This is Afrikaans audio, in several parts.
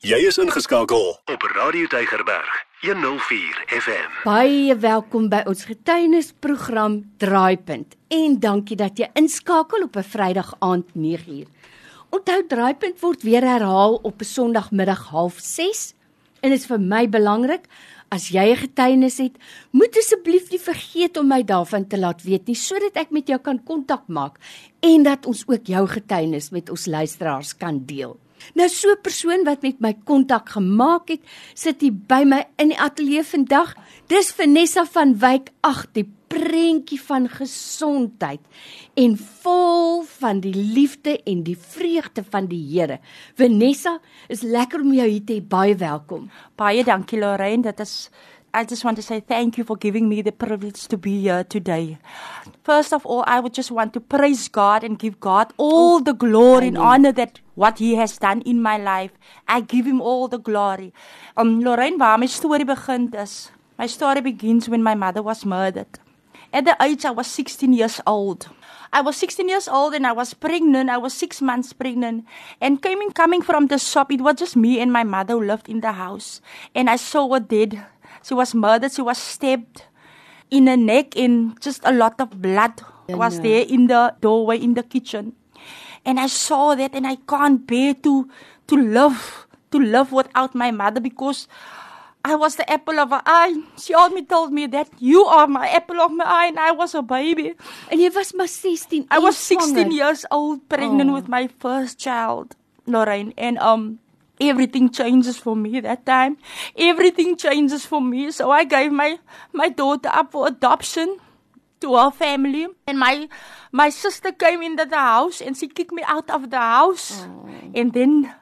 Jy is ingeskakel op Radio Tygerberg 104 FM. Baie welkom by ons getuienisprogram Draaipunt en dankie dat jy inskakel op 'n Vrydag aand 9uur. Onthou Draaipunt word weer herhaal op 'n Sondagmiddag 06:30 en dit is vir my belangrik As jy 'n getuienis het, moet asseblief nie vergeet om my daarvan te laat weet nie sodat ek met jou kan kontak maak en dat ons ook jou getuienis met ons luisteraars kan deel. Nou so 'n persoon wat met my kontak gemaak het, sit hier by my in die ateljee vandag. Dis Vanessa van Wyk. Ag, die prentjie van gesondheid en vol van die liefde en die vreugde van die Here. Vanessa, is lekker om jou hier te hê. Baie welkom. Baie dankie Lorraine. Dit is I just want to say thank you for giving me the privilege to be here today. First of all, I would just want to praise God and give God all the glory and honor that what he has done in my life. I give him all the glory. Um Lorraine, waar my storie begin is. My story begins when my mother was murdered. At the age I was 16 years old. I was 16 years old and I was pregnant. I was 6 months pregnant. And coming coming from the shop, it was just me and my mother who lived in the house. And I saw her dead. She was murdered. She was stabbed in the neck and just a lot of blood was there in the doorway in the kitchen. And I saw that and I can't bear to to live to live without my mother because I was the apple of her eye. She always told me that you are my apple of my eye and I was a baby. En jy was maar 16. I was 16 years old pregnant Oh. with my first child, Lorraine, and um everything changes for me that time. Everything changes for me. So I gave my my daughter up for adoption to her family and my my sister came into the house and she kicked me out of the house. And then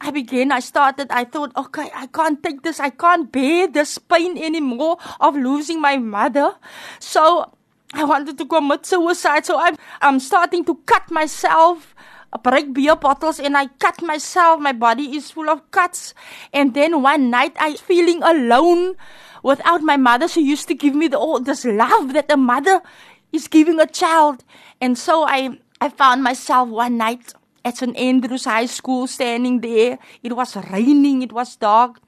I began, I started, I thought, okay, I can't take this, I can't bear this pain anymore of losing my mother. So I wanted to commit suicide. So I'm, I'm starting to cut myself, uh, break beer bottles, and I cut myself. My body is full of cuts. And then one night I feeling alone without my mother. She used to give me the, all this love that a mother is giving a child. And so I, I found myself one night at St. Andrews High School standing there. It was raining, it was dark,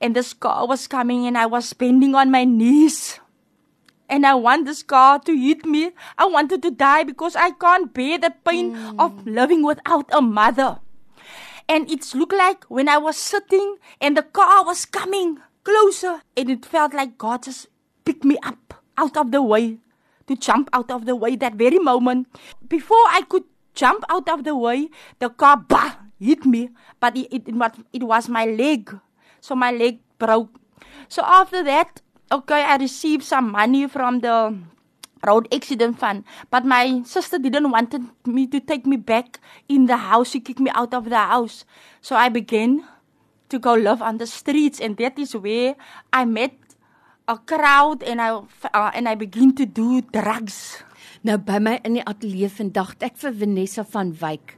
and this car was coming, and I was bending on my knees. And I want this car to hit me. I wanted to die because I can't bear the pain hmm. of living without a mother. And it's looked like when I was sitting and the car was coming closer, and it felt like God just picked me up out of the way to jump out of the way that very moment. Before I could jump out of the way, the car bah, hit me, but it, it, it, was, it was my leg. So my leg broke. So after that, okay, I received some money from the road accident fund, but my sister didn't want me to take me back in the house. She kicked me out of the house. So I began to go live on the streets, and that is where I met a crowd, and I uh, and I begin to do drugs. Nou by my in die ateljee vandag ek vir Vanessa van Wyk.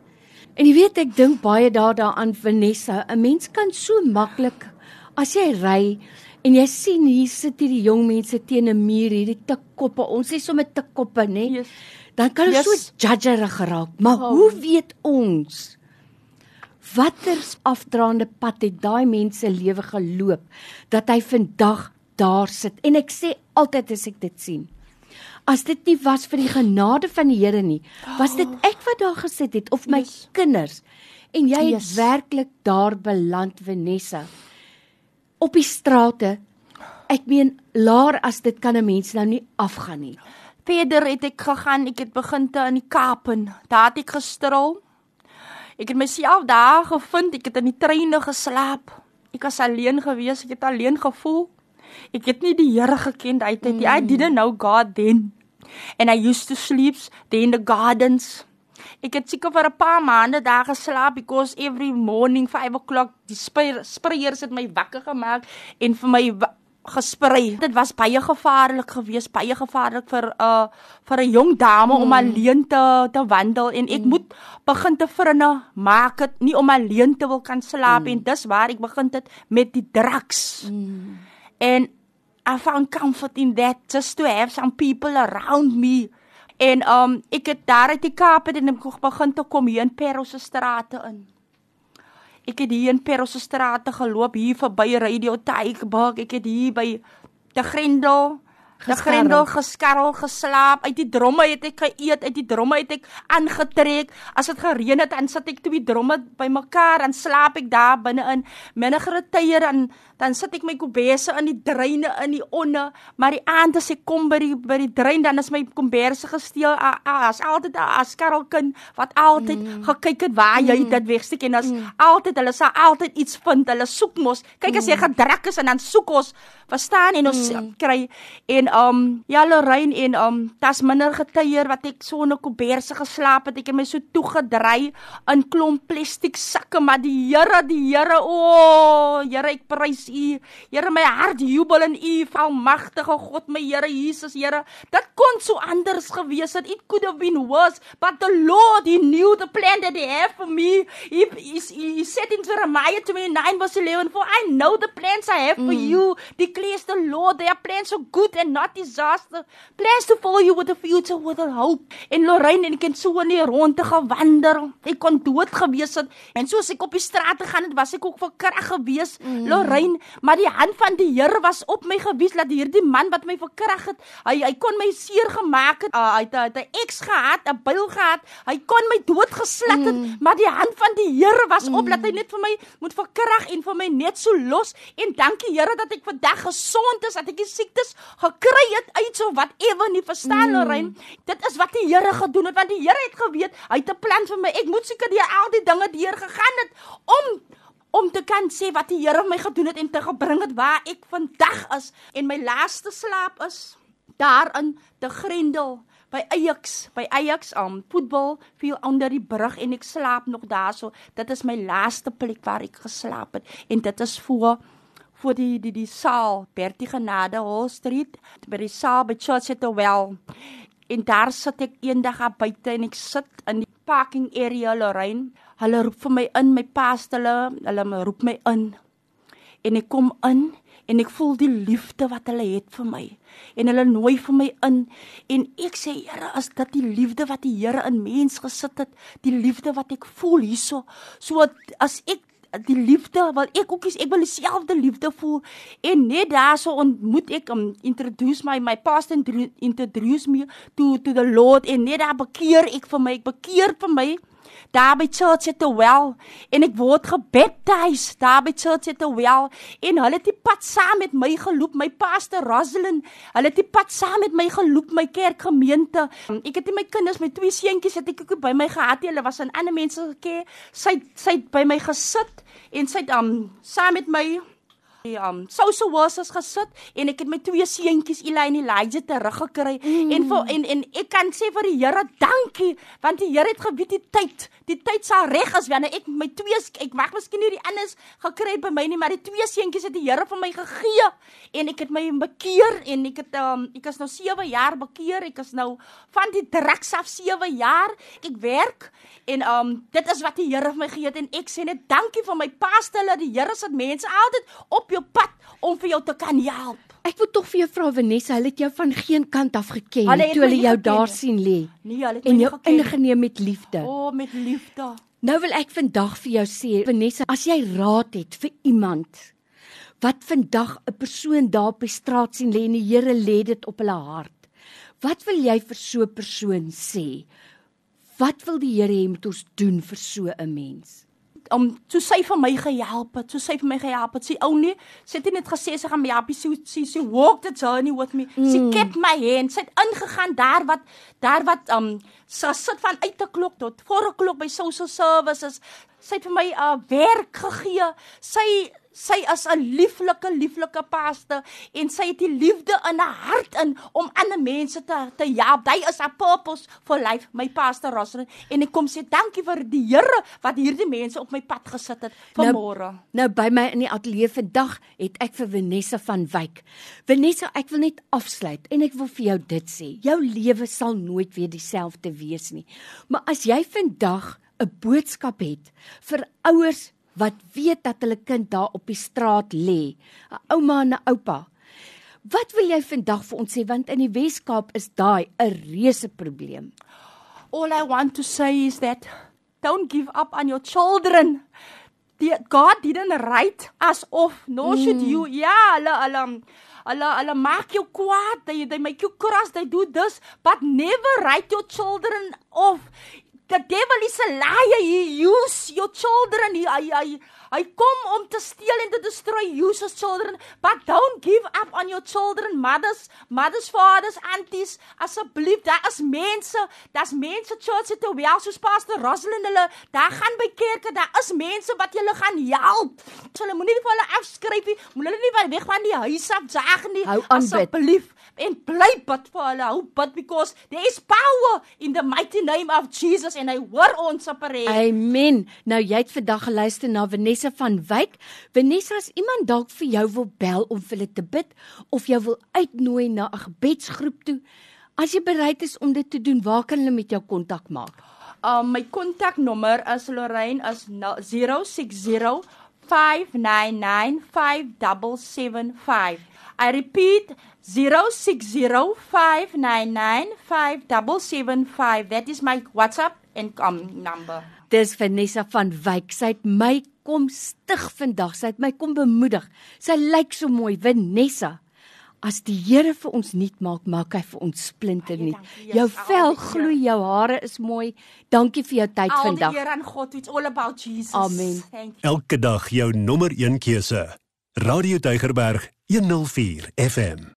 En jy weet ek dink baie daar daaraan Vanessa, 'n mens kan so maklik as jy ry en jy sien hier sit hierdie jong mense teen 'n muur, hierdie tikkoppe. Ons sê sommer tikkoppe, né? Yes. Dan kan ons Yes. so judgerig geraak. Maar Oh. hoe weet ons watter afdraande pad het daai mense lewe geloop dat hy vandag daar sit? En ek sê altyd as ek dit sien, As dit nie was vir die genade van die Here nie, was dit ek wat daar gesit het of my Yes. kinders. En jy het Yes. werklik daar beland Vanessa. Op die strate. Ek meen laer as dit kan 'n mens nou nie afgaan nie. Verder het ek gegaan, ek het begin te in die Kaapen. Daar het ek gestrol. Ek het myself daar gevind, ek het in die treine geslaap. Ek was alleen gewees, ek het alleen gevoel. Ek het nie die Here geken daai tyd nie. I didn't know God then. And I used to sleep in the gardens. Ek het seker vir 'n paar maande daar geslaap because every morning 5 o'clock die spreier- spreiers het my wakker gemaak en vir my gesprei. Dit was baie gevaarlik geweest, baie gevaarlik vir 'n uh, vir 'n jong dame mm. om alleen te te wandel en ek mm. moet begin te vrinne maak dit nie om alleen te wil kan slaap mm. en dis waar ek begin het met die drugs. Mm. And I found comfort in that just to have some people around me. En um ek het daar uit die Kaap het en ek begin te kom hier in Parel se strate in. Ek het hier in Perro se strate geloop hier verby Radio Tygerberg. Ek het hier by die Grendel Geskarrel. grendel geskarrel geslaap, uit die dromme het ek geëet, uit die dromme het ek aangetrek. As dit gereën het, dan sit ek twee dromme bymekaar en slaap ek daar binne-in. Minnigere tye dan dan sit ek my kombese in die dreine in die onne, maar die aand as ek kom by die by die drein dan is my kombese gesteel. A- a- As altyd 'n askarrelkind wat altyd mm. gekyk het waar jy mm. dit wegsteek en as mm. altyd hulle sal altyd iets vind. Hulle soek mos. Kyk as jy gedruk is en dan soek ons, verstaan en ons mm. kry en um ja Lorraine en um tas minder getyer wat ek so 'n koberse geslaap het. Ek het my so toegedry in klomp plastiek sakke, maar die Here, die Here, o, oh, Here, ek prys U. Here, my hart jubel in U, almagtige God, my Here Jesus, Here. Dit kon so anders gewees het. It could have been worse, but the Lord, He knew the plan that He had for me. He, he, he said in Jeremiah 29 verse 11, For I know the plans I have for mm. you, declares the Lord. They are plans of good and not disaster. Plans to follow you with a future with a hope. En Lorraine en ek het so in die ronde gewander. Ek kon dood gewees het. En soos ek op die straat gegaan het, was ek ook verkrag gewees, mm. Lorraine. Maar die hand van die Here was op my gewees dat hierdie man wat my verkrag het, hy hy kon my seer gemaak het. Uh, hy het hy het 'n eks gehad, 'n byl gehad. Hy kon my doodgeslat het, mm. maar die hand van die Here was op mm. dat hy net vir my moet verkrag en vir my net so los. En dankie Here dat ek vandag gesond is, dat ek die siektes gekry het uit so whatever nie verstaan mm. Lorraine. Dit is wat die Here gedoen het want die Here het geweet hy het 'n plan vir my. Ek moet seker deur al die dinge deur gegaan het om om te kan sê wat die Here my gedoen het en te gebring het waar ek vandag is en my laaste slaap is daar in te Grendel by Ajax by Ajax um voetbal viel onder die brug en ek slaap nog daarso. Dit is my laaste plek waar ek geslaap het en dit is voor voor die die die saal Bertie Genade Hall Street by die saal by Church at the Well. En daar sit ek eendag daar buite en ek sit in parking area Lorraine. Hulle roep vir my in my paaste hulle hulle roep my in. En ek kom in en ek voel die liefde wat hulle het vir my. En hulle nooi vir my in en ek sê Here as dit die liefde wat die Here in mens gesit het? Die liefde wat ek voel hierso. So as ek die liefde wil ek ook is ek wil dieselfde liefde voel. En net daarso ontmoet ek um, introduce my my pastor introduce me to to the Lord en net daar bekeer ek vir my ek bekeer vir my daar by Church at the Well en ek word gebaptiseer daar by Church at the Well en hulle het die pad saam met my geloop. My pastor Rosalind hulle het die pad saam met my geloop my kerkgemeente. Ek het my kinders my twee seentjies het ek ook by my gehad hulle was aan ander mense gekeer sy sy het by my gesit en sy het um, saam met my die um social workers gesit en ek het my twee seentjies Eli en Elijah teruggekry mm. en vir, en en ek kan sê vir die Here dankie want die Here het geweet die tyd. Die tyd sal reg is wanneer ek my twee ek mag miskien nie die anders gekry by my nie maar die twee seentjies het die Here vir my gegee. En ek het my bekeer en ek het um ek is nou 7 jaar bekeer. Ek is nou van die drugs af 7 jaar. Ek werk en um dit is wat die Here vir my gegee het. En ek sê net dankie vir my pastoor dat die Here se mense altyd op jou pad om vir jou te kan help. Ek wil tog vir jou vra Vanessa, hulle het jou van geen kant af geken Hulle toe hulle jou geken daar sien lê Nee, hulle het en my jou nie geken. ingeneem met liefde. O, oh, met liefde. Nou wil ek vandag vir jou sê, Vanessa, as jy raad het vir iemand wat vandag 'n persoon daar op die straat sien lê en die Here lê dit op hulle hart. Wat wil jy vir so 'n persoon sê? Wat wil die Here hê moet ons doen vir so 'n mens? Om toe sy vir my gehelp het, toe sy vir my gehelp het. Sy ou nie, sy het net gesê sy gaan my help, sy sy sy walk the journey with me. Mm. Sy kept my hand. Sy het ingegaan daar wat daar wat um sy sit van uit te klok tot 4 klok by social services. Sy het vir my 'n uh, werk gegee. Sy sy is 'n lieflike lieflike paste en sy het die liefde in haar hart in om ander mense te te help. Hy is 'n purpose for life, my pastor Rosalind en ek kom sê dankie vir die Here wat hierdie mense op my pad gesit het vanmôre. Nou, nou by my in die ateljee vandag het ek vir Vanessa van Wyk. Vanessa, ek wil net afsluit en ek wil vir jou dit sê. Jou lewe sal nooit weer dieselfde wees nie. Maar as jy vandag 'n boodskap het vir ouers wat weet dat hulle kind daar op die straat lê, 'n ouma en 'n oupa. Wat wil jy vandag vir ons sê want in die Wes-Kaap is daai 'n reuse probleem. All I want to say is that don't give up on your children. die, God didn't write us off. No should Mm. you. Ja, hulle hulle hulle hulle maak jou kwaad. They they make you cross. They do this, but never write your children off. The devil is a liar. He use your children. He hy hy hy kom om te steel en te destroy uses children, but don't give up on your children, mothers, mothers, fathers, aunties. Asseblief, daar is mense, daar's mense church toe wel soos pastor Rosalind hulle, daar gaan by kerke, daar is mense wat julle gaan help. So hulle moenie vir hulle afskryf nie, moet hulle nie weg van die huis af jaag nie. Asseblief en bly bid vir hulle. Hou bid because there is power in the mighty name of Jesus en hy hoor ons op reg. Amen. Nou jy het vandag geluister na Vanessa van Wyk. Vanessa, as iemand dalk vir jou wil bel om vir hulle te bid of jou wil uitnooi na 'n gebedsgroep toe, as jy bereid is om dit te doen, waar kan hulle met jou kontak maak? Um my kontaknommer is Lorraine is 060 599 5775. I repeat 060 599 5775. That is my WhatsApp um number. Dis Vanessa van Wyk. Sy het my kom stig vandag. Sy het my kom bemoedig. Sy lyk so mooi, Vanessa. As die Here vir ons nuut maak, maak hy vir ons splinter nuut. Jou vel gloei, jou hare is mooi. Dankie vir jou tyd Al die vandag. eer aan God. It's all about Jesus. Amen. Elke dag jou nommer 1 keuse. Radio Deugerberg 104 FM.